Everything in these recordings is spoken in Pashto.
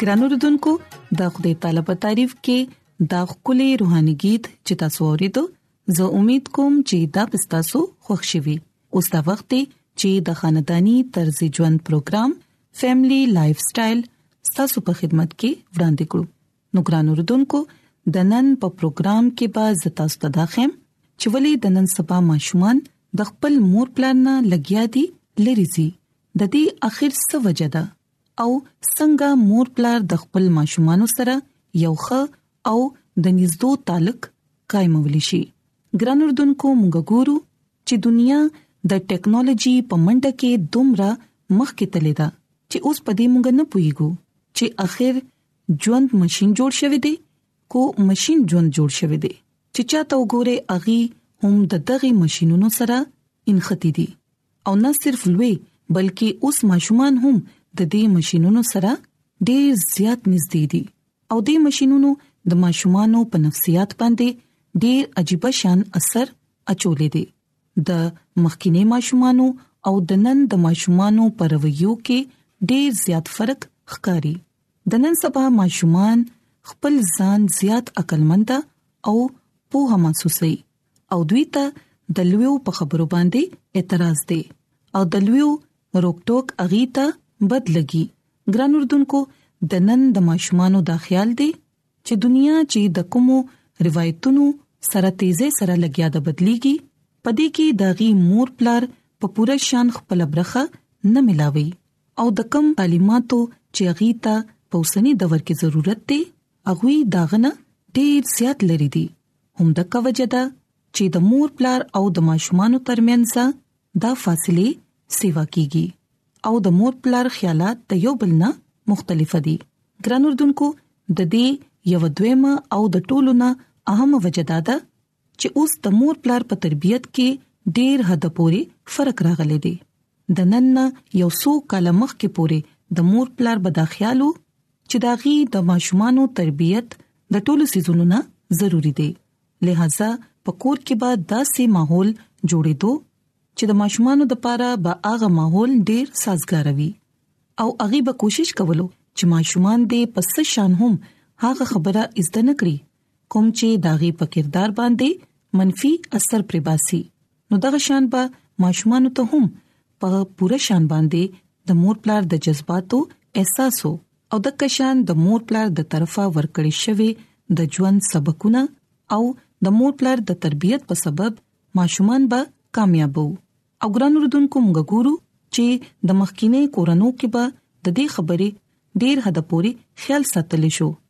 ګران اوردونکو د خپل تعالی په تعریف کې دا خولي روحاني गीत چې تاسو ورېدو زه امید کوم چې دا پستاسو خوښ شي اوس دا وخت چې د خاندانی طرز ژوند پروګرام فیملی لایف سټایل ستاسو په خدمت کې وړاندې کړو نو ګران اوردونکو د نن په پروګرام کې به زتا ستداخم چې ولې د نن سبا ماشومان د خپل مور پلان نه لګیا دي لریزي د دې اخر څه وجه ده او څنګه مور پلار د خپل ماشومان سره یو ښه او د نږدې تعلق قائمول شي ګران اردوونکو موږ ګورو چې دنیا د ټیکنالوژي په منډه کې دومره مخکې تللی ده چې اوس په دې موږ نه پوهیږو چې اخر ژوند ماشين جوړ شوی دی کو ماشين ژوند جوړ شوی دی چې چاته وګوره اغي هم د دغه ماشينونو سره انختی دي او نه صرف لوی بلکې اوس ماشومان هم د دې ماشينونو سره ډېر زیات نږدې دي او دې ماشينونو د ماشومان په نفسيات باندې ډېر عجيبه شان اثر اچولې دي د مخکینه ماشومان او د نن د ماشومان په رویو کې ډېر زیات فرق ښکاري د نن سبا ماشومان خپل ځان زیات عقلمند او پوهه محسوسوي او دوی ته د لویو په خبرو باندې اعتراض دی او د لویو روکټوک اغي ته بد لګي ګران اردوونکو د نن د ماشومان دا خیال دی چې دنیا چې د کومو روایتونو سره تیزه سره لګیا د بدليږي پدې کې د غي مور پلار په پوره شان خپل برخه نه ملاوي او د کم تعلیماتو چې غي ته په اوسنی دور کې ضرورت دی اغوي داغنه ډیر زیات لري دي همدکه وجه ده چې د مور پلار او د ماشومانو ترمنځ دا فاصله سیوا کیږي او د مور پلار خیالات د یو بل نه مختلف دي ګران اردوونکو د دې یو دویمه او د ټولو نه اهمه وجه ده چې اوس د مور پلار په تربيت کې ډېر حد پوري فرق راغلي دي د نن یو څو کال مخکې پوري د مور پلار بداخیالو چې د هغه د ماشومانو تربيت د ټولو سيزونو نه ضروری دی لہذا په کور کې به داسې ماحول جوړېدو چې د ماشومانو د پاره به هغه ماحول ډیر سازګار وي او هغه به کوشش کولو چې ماشومان دې په څه شان هم هغه خبره زده نکړي کوم چې داغي په کردار باندې منفي اثر پرې باسي نو دغه شان به ماشومان ته هم په پوره شان باندې د مور پلار د جذباتو احساسو او د کشان د مور پلار د طرفه ورکړې شوی د ژوند سبقونه او د مور پلار د تربيت په سبب ماشومان به کامیاب وو او ګران رودونکو موږ ګورو چې د مخکینه کورنو کې به د دې خبرې ډیر حد پوري خیال ساتل شو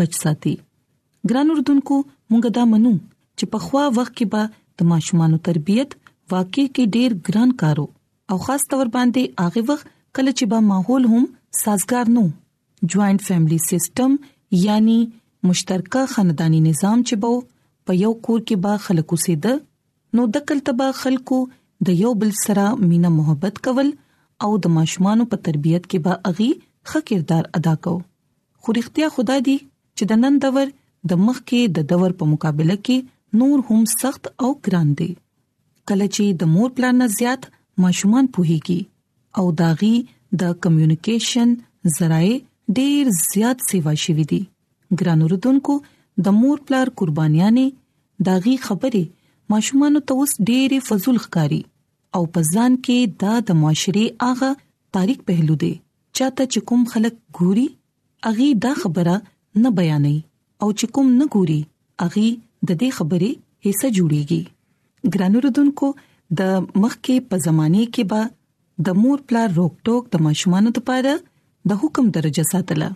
بچ ساتي ګران اردوونکو مونږ دا منو چې په خوا وخت کې به د ماشومان تربيت واقع کې ډېر ګران کارو او خاص تور باندې هغه وخت کله چې به ماحول هم سازگار نو جوائنټ فیملی سیستم یعنی مشترکه خاندانی نظام چې بو په یو کور کې به خلک اوسېده نو د کلتبه خلکو د یو بل سره مینا محبت کول او د ماشومان په تربيت کې به اغي خکردار ادا کو خو رښتیا خو دا دي چې د نن دور د مخکې د دور په مقابله کې نور هم سخت او ګران دی کله چې د مور پلان نه زیات ماشومان پوهیږي او داغي د کمیونیکیشن ذرایع ډیر زیات سیوا شوي دي ګران اوردونکو د مور پلار قربانیانه داغي خبره ماشومان ته اوس ډیر فزول ښکاری او پزان کې دا د معاشري اغه تاریخ پهلو دی چاته چې کوم خلک ګوري اغي دا خبره نه بیانې او چې کوم نه ګوري اغي د دې خبرې حصہ جوړيږي ګرانو ردوونکو د مخکې په زمانه کې به د مور پلار روکټوک د ماشومان لپاره د حکم درجه ساتله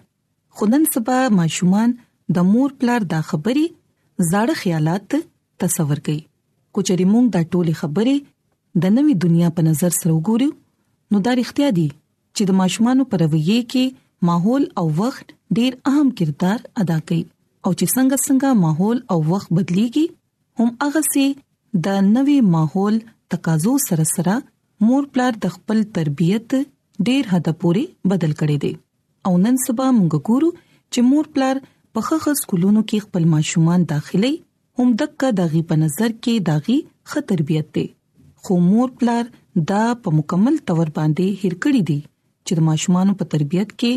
خودن سبا ماشومان د مور پلار دا خبري زړه خیالات تصور کوي کچري مونږ دا ټولي خبري د نوې دنیا په نظر سره وګورو نو دا اړتیا دي چې د ماشومانو پر رویه کې ماحول او وخت ډیر اهم کردار ادا کوي او چې څنګه څنګه ماحول او وخت بدليږي هم هغه سي د نوي ماحول تقاضو سره سره مور پلار د خپل تربيت ډیر حد پورې بدل کړي دي او نن سبا موږ ګورو چې مور پلار په خخ سکولونو کې خپل ماشومان داخلي هم دکه داغي په نظر کې داغي خه تربیت دی خو مور پلار دا په مکمل تور باندې هیر کړی دی چې د ماشومانو په تربیت کې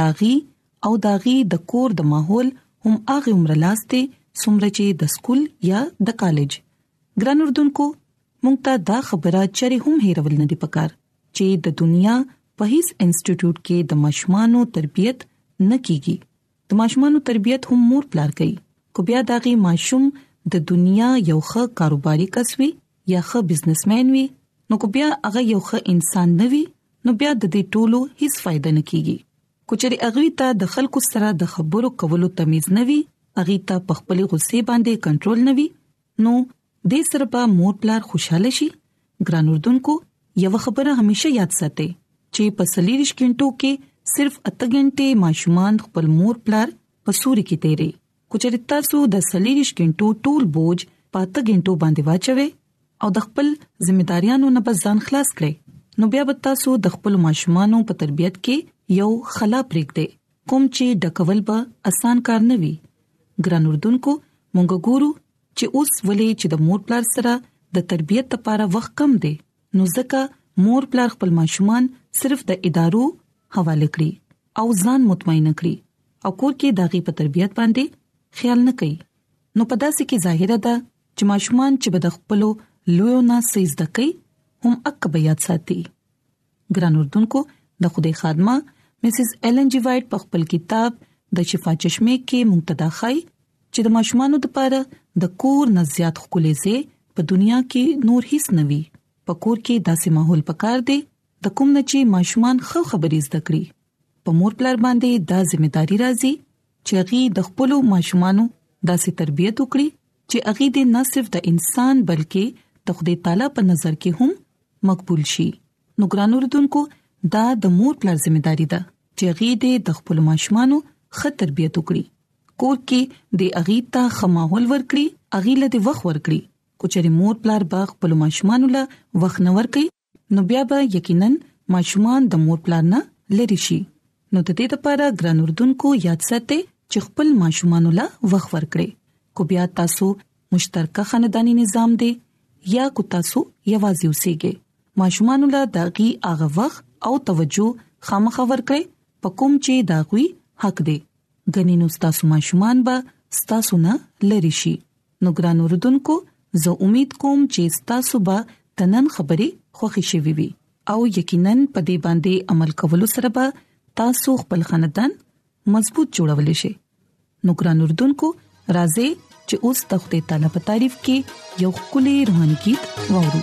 داغي او داغي د کور د ماحول هم هغه عمر لاس دی سمره چې د سکول یا د کالج ګران اردوونکو مونږ ته دا خبره چره هم هیرول نه دی پکار چې د دنیا په هیڅ انسټیټیوټ کې د ماشومانو تربيت نه کیږي د ماشومانو تربیت هم مور پلار کوي، خو بیا د هغې ماشوم د دنیا یو ښه کاروباري کس وي یا ښه بزنسمین وي، نو که بیا هغه یو ښه انسان نه وي، نو بیا د دې ټولو هیڅ فایده نه کیږي. که چېرې هغوی ته د خلکو سره د خبرو کولو تمیز نه وي، هغوی ته په خپلې غوسې باندې کنټرول نه وي، نو د سره به مور پلار خوشاله شي ګران اردوونکو یو خبره همیشه یاد ساتئ چې په سلیریش ګنټو کې صرف اته غنټه ماشومان خپل مور پلار په سوري کې تیری کوچري تاسو د سلیریش ګنټو ټول بوج پاته ګنټو باندې واچوي او د خپل ځمېداریانو نه بزان خلاص کړي نو بیا به تاسو د خپل ماشومانو په تربيت کې یو خلا پرېږدي کوم چې ډکول به اسان کار نه وي ګران اردوونکو مونږ ګورو چې اوس ولې چې د مور پلار سره د تربيت لپاره وخت کم دی نو ځکه مور پلار خپل ماشومان صرف د ادارو حواله کړی او ځان مطمئن کړی او کور کې داغي په تربيت باندې خیال نه کوي نو په داسې کې ظاهره ده چې ماشومان چې بد خپلو لویو نه سیز دکې هم اک بیا ساتي ګران اردوونکو د خوده خادمه مسز ایلن جی وایټ په خپل کتاب د شفا چشمه کې مقتدا خای چې د ماشومان لپاره د کور نه زیات خولې زی په دنیا کې نور هیڅ نوي په کور کې داسې ماحول پکار دی د کوم نه چې ماشومان خو خبرې زده کړي په مور پلار باندې دا ځمېداري راځي چې هغه د خپل ماشومانو داسې تربيت وکړي چې هغه دې نه صرف د انسان بلکې د خدای تعالی په نظر کې هم مقبول شي نو ګران اوردونکو دا د مور پلار ځمېداري ده چې هغه دې د خپل ماشومانو ښه تربيت وکړي کور کې د اغي ته خماول ورکړي اغي له وخت ورکړي کچري مور پلار باغ په ماشومان له وخت نه ورکړي نو بیا به یقینا ماشومان د مور پلان نه لری شي نو د دې لپاره ګران اردوونکو یاد ساتئ چې خپل ماشومان له وخت ورکړي کو بیا تاسو مشترکه خاندانی نظام دی یا کو تاسو یوازې اوسېږئ ماشومان له داغي اغه وخت او توجه خامخ ورکړي په کوم چې داغوي حق دی غنینو تاسو ماشومان به تاسو نه لری شي نو ګران اوردونکو زه امید کوم چې تاسو به د نن خبرې خوښی شوي وي او یقینا په دې باندې عمل کولو سره به تاسو خپل خاندان مضبوط جوړول شي نو ګران اوردونکو راځي چې اوس د خپل تعالی په تعریف کې یو کلی روحاني गीत وورو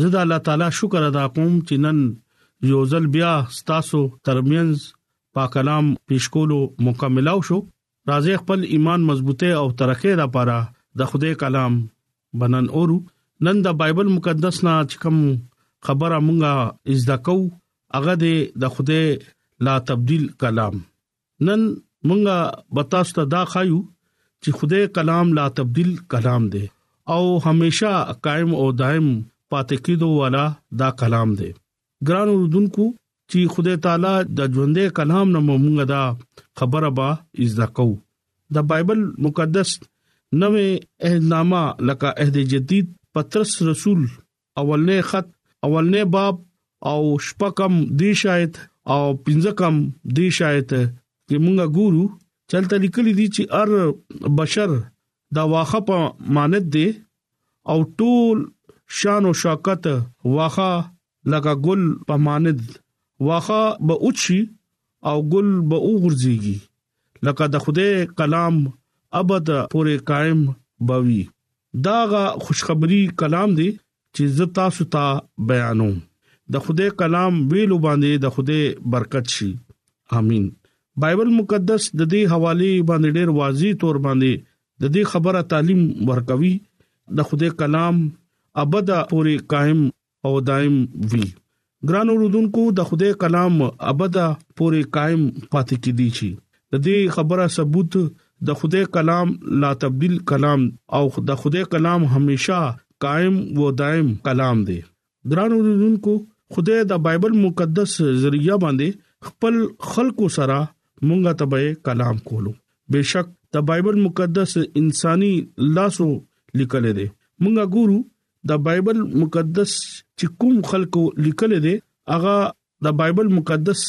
زه د الله تعالی شکر ادا کوم چې نن یو ځل بیا ستاسو ترمنځ پاکلام پیش کولو مکملاو شو راځي خپل ایمان مضبوطه او ترقه لپاره د خدای کلام بنن اورو نن د بایبل مقدس نه چې کوم خبره مونږه از دکو هغه د خدای لا تبديل کلام نن مونږه به تاسو ته دا خایو چې خدای کلام لا تبديل کلام دی او هميشه قائم او دائم پاتې کیدو والا دا کلام دی ګران اوردونکو چې خدای تعالی د ژوندې کلام نه مونږه دا خبره با ازدا کو د بایبل مقدس نوې عہد نامه لکه عہد جدید پترس رسول اولنې خط اولنې باب او شپکم دی شاید او پنځکم دی شاید چې مونږه ګورو چلته لیکل دي چې ار بشر دا واخه په مانت دی او ټول شان او شوکت واخه لکه ګل په مانت واخه به اوچی او ګل به وغورځيږي لکه د خدای کلام ابد پورې قائم بوي داغه خوشخبری کلام دی چې زه تاسو ته بیانوم د خدای کلام ویلو باندې د خدای برکت شي امين بایبل مقدس د دې حواله باندې ډېر واضح تور باندې د دې خبره تعلیم ورکوي د خدای کلام ابدا پورې قائم او دایم وی ګران اوردونکو د خوده کلام ابدا پورې قائم پاتې کیدی شي د دې خبره ثبوت د خوده کلام لا تبديل کلام او د خوده کلام همیشه قائم و دائم کلام دی ګران اوردونکو خوده د بایبل مقدس ذریعہ باندې خپل خلکو سره مونږه تبه کلام کولو بشک د بایبل مقدس انساني لاسو لیکل دي مونږه ګورو د بایبل مقدس چې کوم خلکو لیکل دي هغه د بایبل مقدس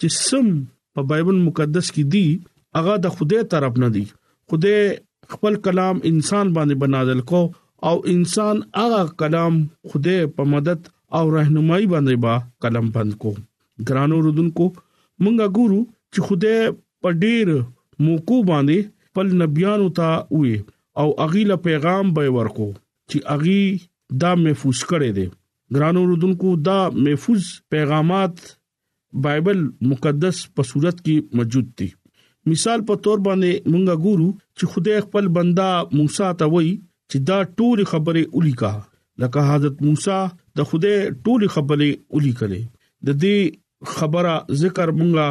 چې سم په بایبل مقدس کې دي هغه د خوده طرف نه دي خوده خپل کلام انسان باندې بنادل کو او انسان هغه کلام خوده په مدد او راهنمایي باندې با قلم بند کو ګرانو رودونکو مونږه ګورو چې خوده په ډیر موکو باندې خپل نبيانو ته وې او اغیله پیغام به ورکو چې اغي دا محفوظ کړي دي ګران اوردونکو دا محفوظ پیغامات بایبل مقدس په صورت کې موجود دي مثال په تور باندې مونږه ګورو چې خدای خپل بندا موسی ته وایي چې دا ټول خبره الیکا لکه حضرت موسی د خدای ټول خبره الیکلې د دې خبره ذکر مونږه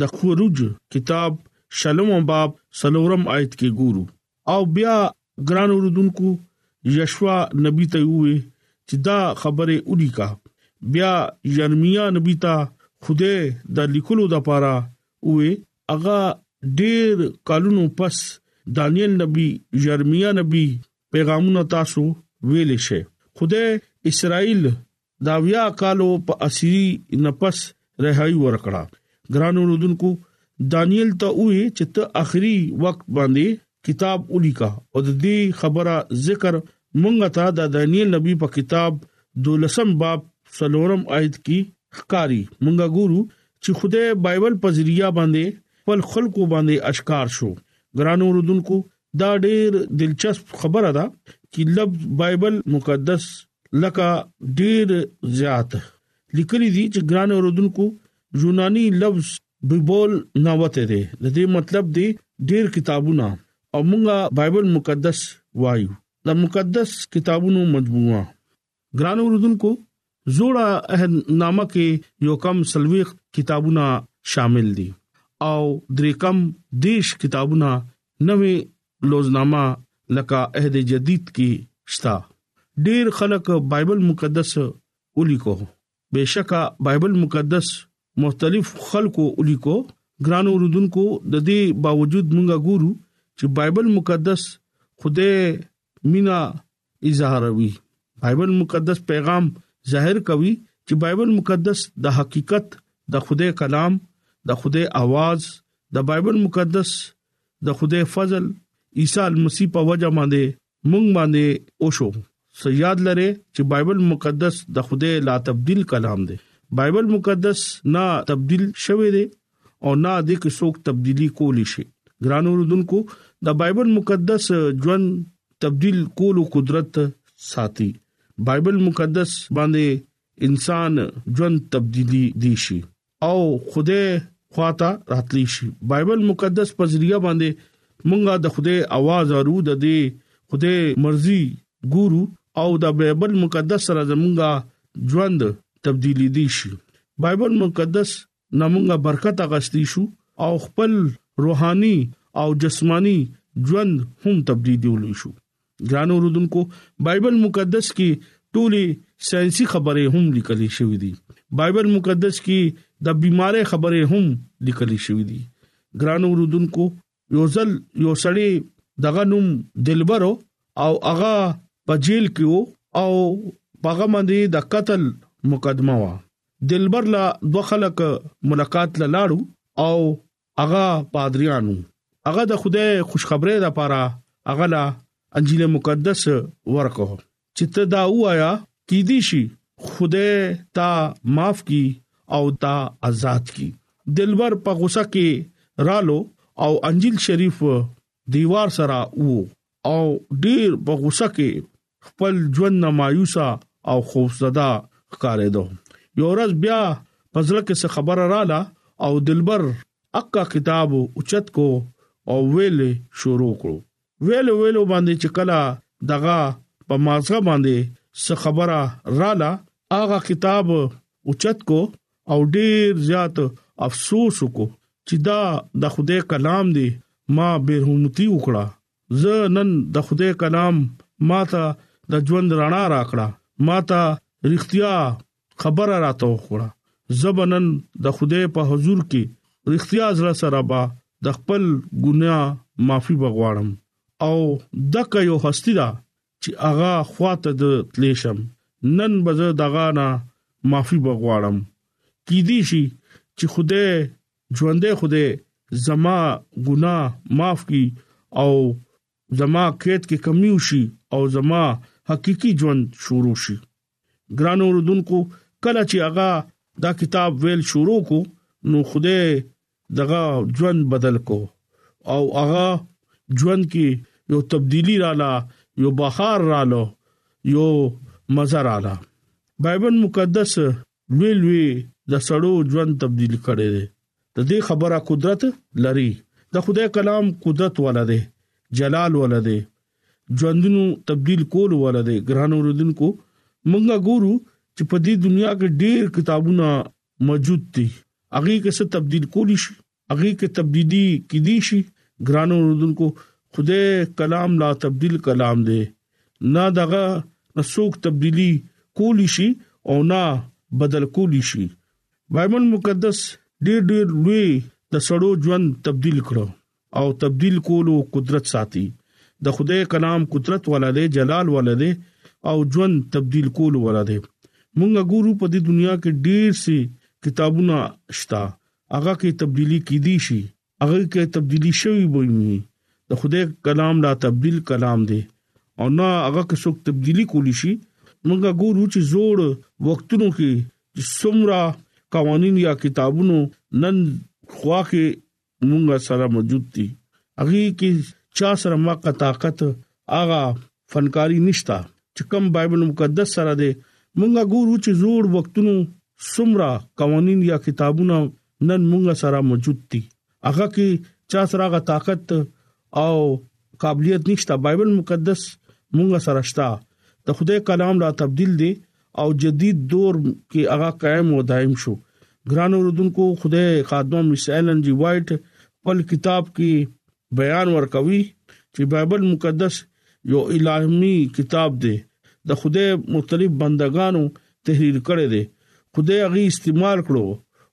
د خروج کتاب شلم باب سلورم آیت کې ګورو او بیا ګران اوردونکو یشوا نبی ته وی چې دا خبره اونی کا بیا یرمیا نبی ته خوده د لیکلو د پاره وی هغه ډیر کالونو پس دانیل نبی یرمیا نبی پیغامونه تاسو ویل شي خوده اسرائیل د اویا کالو په اسیری نفس رهایی ورکړه ګران اوردونکو دانیل ته وې چې ته اخري وخت باندې کتاب ولیکا او د دې خبره ذکر مونږ ته د دانیل نبی په کتاب دولسم باب سلورم آیت کې ښکاری مونږ ګورو چې خدای بایبل په ذریعہ باندې خپل خلکو باندې اشکار شو ګران اوردونکو دا ډېر دلچسپ خبره ده چې لفظ بایبل مقدس لکه ډیر زیات لیکلي دي چې ګران اوردونکو یوناني لفظ بيبول ناوته دي د دې مطلب دی ډیر کتابونه او مونږه بایبل مقدس وایو د مقدس کتابونو مجموعه ګران اوردونکو زوړه عہد نامه کې یو کم سلويخ کتابونه شامل دي او درې کم دیش کتابونه نوې لوظنامه لکه عهد جدید کې شته ډیر خلک بایبل مقدس ولیکو بهشکه بایبل مقدس مختلف خلکو ولیکو ګرانو رودونکو د دې باوجود مونږه ګورو چې بایبل مقدس خوده مینا اظهاروي بایبل مقدس پیغام ظاهر کوي چې بایبل مقدس د حقیقت د خدای کلام د خدای आवाज د بایبل مقدس د خدای فضل عیسی مسیح په وجه باندې مونږ باندې اوشو سیاد لره چې بایبل مقدس د خدای لا تبديل کلام دی بایبل مقدس نه تبديل شوی دی او نه د کې څوک تبدیلی کولی شي ګران اوردونکو د بایبل مقدس ژوند تبديل کولو قدرت ساتي بایبل مقدس باندې انسان ژوند تبدیلی دي شي او خوده خواته راتلی شي بایبل مقدس په ذریعہ باندې مونږه د خوده आवाज اورو د دې خوده مرزي ګورو او د بایبل مقدس سره زمونږه ژوند تبدیلی دي شي بایبل مقدس نه مونږه برکت اغستی شو او خپل روحاني او جسماني ژوند هم تبدیلولی شو ګران اوردونکو بایبل مقدس کې ټولي ساينسي خبرې هم لیکل شوې دي بایبل مقدس کې د بيمارۍ خبرې هم لیکل شوې دي ګران اوردونکو یو ځل یو سړی دغه نوم دلبرو او هغه په جیل کې وو او هغه باندې د قتل مقدمه و دلبر لا دوه خلک ملاقات لاړو او هغه پادریانو هغه د خوده خوشخبری لپاره هغه لا انجیل مقدس ورکو چې ته دا وایا کې دي شي خدای تا معاف کی او تا آزاد کی دلبر په غوسه کې رالو او انجیل شریف دیوار سره وو او ډیر په غوسه کې خپل ژوند نه مایوسه او خوفزده ښکارېدو یو ورځ بیا پزړه کې څه خبره رااله او دلبر اکا کتاب اوچت کو او ویل شروع کړو ویلو ویلو باندې چې کله دغه په مازغه باندې څه خبره رااله هغه کتاب اوچت کو او ډیر زیات افسوس وکړو چې دا د خدای کلام دی ما بیرحمتی وکړه زه نن د خدای کلام ماته د ژوند رڼا راکړه ماته رښتیا خبره راته وکړه زبنن د خدای په حضور کې رښتیا زړه سره با د خپل ګناه معافي بغواړم او دغه یو هستی دا چې اغا خواته د تلې شم نن به زه دغه نه معافي بغواړم کې دي شي چې خوده ژوندې خوده زما ګناه معاف کی او زما قید کې کمی وشي او زما حقيقي ژوند شروع شي ګران اوردونکو کله چې هغه دا کتاب ویل شروع کو نو خوده دغه ژوند بدل کو او هغه ژوند کې یو تبدیلی رااله یو بهار رااله یو مزه رااله بایبل مقدس لوی لوی د سړو ژوند تبديل کړي دي د دې خبره قدرت لري د خدای کلام قدرت ولده جلال ولده ژوندونو تبديل کول ولده ګران اوردونکو مونږه ګورو چې په دې دنیا کې ډېر کتابونه موجود دي اغه کې څه تبديل کولی شي هغه کې تبدیلی کې دي شي ګرانو رودونکو خدای کلام لا تبديل کلام دی نه دغه نسوک تبدیلی کولی شي او نه بدل کولی شي بایبل مقدس ډېر ډېر لوی د سړو ژوند تبديل کړو او تبديل کولو قدرت ساتي د خدای کلام قدرت والا دی جلال والا دی او ژوند تبديل کولو والا دی مونږ ګورو په دې دنیا کې ډېر سي کتابونه شتا هغه کې تبدیلی کیدی شي هغه کې تبدیلی شوی وي د خدای کلام لا تبدیل کلام دی او نه هغه کې څوک تبدیلی کولی شي مونږه ګورو چې زوړ وختونو کې سمرا قوانين یا کتابونو نن خوا کې مونږه سره موجود دي هغه کې چا سره ما طاقت هغه فنکاری نشتا چې کم بایبل مقدس سره دی مونږه ګورو چې زوړ وختونو سمرا قوانين یا کتابونه نن مونږه سره موجود دي هغه کې چا سره غا طاقت او قابلیت نشته بایبل مقدس مونږه سره شتا د خدای کلام لا تبديل دي او جدید دور کې هغه قائم او دائم شو ګران اوردونکو خدای خادم مسائلن جی وایټ خپل کتاب کې بیان ورکوي چې بایبل مقدس یو الهامي کتاب دی د خدای مختلف بندگانو تحریر کړي دي خدای هغه استعمال کړو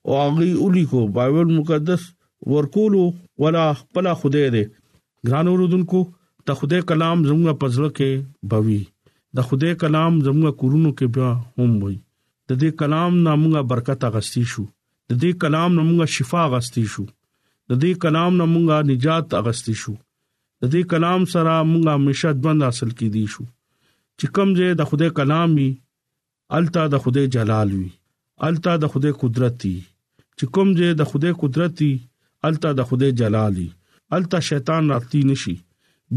او هغه ولي کو بایبل مقدس ورکولو ولا خپل خدای دی ګران اوردونکو د خدای کلام زموږ پزړه کې بوي د خدای کلام زموږ کورونو کې بیا هم وي د دې کلام نامه برکت اغستی شو د دې کلام نه موږ شفا غستې شو د دې کلام نه موږ نجات اغستې شو د دې کلام سره موږ همیشه ژوند حاصل کیدی شو چې کوم ځای د خدای کلام وي التا د خدای جلال وي التا د خدای قدرت وي چې کوم ځای د خدای قدرت وي التا د خدای جلال وي التا شیطان راتلی نشي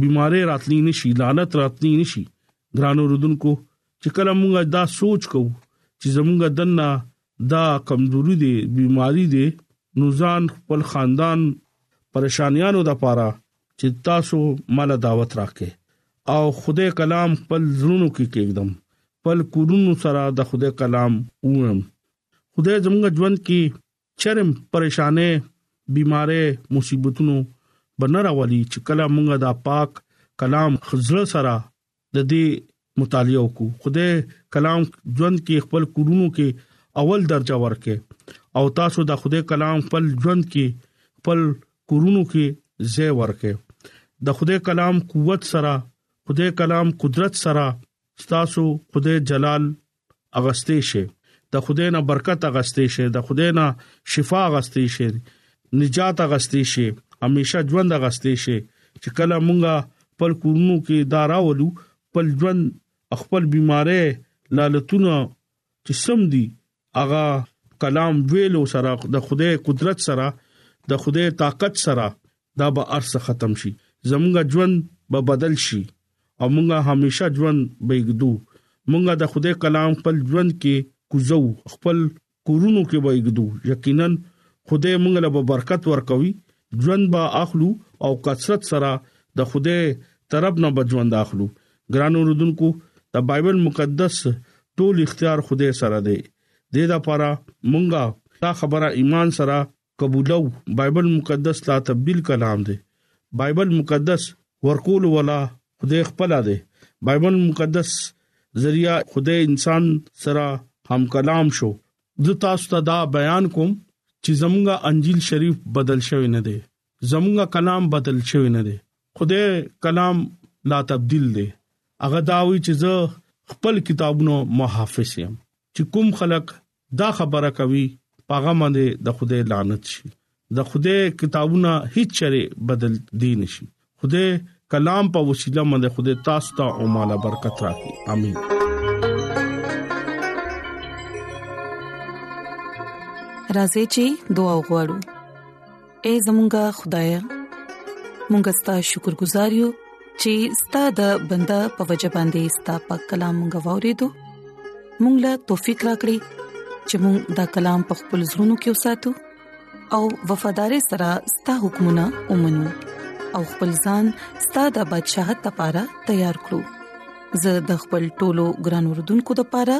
بيماري راتلی نشي لعنت راتلی نشي ګرانو رودونکو چې کله موږ دا سوچ کوو چې زموږ دنه دا کمزوري دي بیماری دي نو ځان خپل خاندان پریشانیانو د پاره چې تاسو مال دعوت راکې او خدای کلام خپل زړونو کې کېږدم خپل کورونو سره د خدای کلام ووم خدای زموږ ژوند کې چرم پریشانه بیماره مصیبتونو بنراولي چې کله موږ دا پاک کلام خزړه سره د دې مطالعه وکړو خدای کلام ژوند کې خپل کورونو کې اول درجه ورکه او تاسو د خدای کلام خپل ژوند کې خپل کورونو کې ځای ورکه د خدای کلام قوت سره خدای کلام قدرت سره تاسو خدای جلال اغستې شي د خدای نه برکت اغستې شي د خدای نه شفا اغستې شي نجات اغستې شي همیشه ژوند اغستې شي چې کله مونږه پر کورونو کې دا راولو پر ژوند خپل بيمارۍ لالتونه چې سم دي اغا کلام ویلو سره د خدای قدرت سره د خدای طاقت سره دا به ارسه ختم شي زمونږ ژوند به بدل شي او مونږه همیشه ژوند بېګدو مونږه د خدای کلام خپل ژوند کې کوزو خپل کورونو کې بېګدو یقینا خدای مونږ له برکت ورکوي ژوند به اخلو او کثرت سره د خدای طرف نه بجوند اخلو ګران اوردونکو د بایبل مقدس ټول اختیار خدای سره دی د دې لپاره مونږه دا خبره ایمان سره قبولو بایبل مقدس لا تبديل کلام دی بایبل مقدس ورکول ولا خدای خپل دی بایبل مقدس ذریعہ خدای انسان سره هم کلام شو زه تاسو ته دا بیان کوم چې زمونږه انجیل شریف بدل شوی نه دی زمونږه کلام بدل شوی نه دی خدای کلام لا تبديل دی هغه دا وی چې زه خپل کتابونو محافظ یم چې کوم خلک دا خبره کوي پاغه باندې د خدای لعنت شي د خدای کتابونه هیڅ چره بدل دي نشي خدای کلام په وسیله باندې خدای تاسو ته او مال برکت راکړي امين راځي چې دعا وغوړو اے زمونږ خدای مونږ ستاسو شکر گزار یو چې ستاسو د بندا په وجه باندې ستاسو په کلام غوړې دو مونږ لا توفیق راکړي چې مونږ دا کلام په خپل زړونو کې وساتو او وفادار سره ستاسو حکمونه ومنو او خپل ځان ستاسو د بدشاہت لپاره تیار کړو زه د خپل ټولو ګران وردونکو لپاره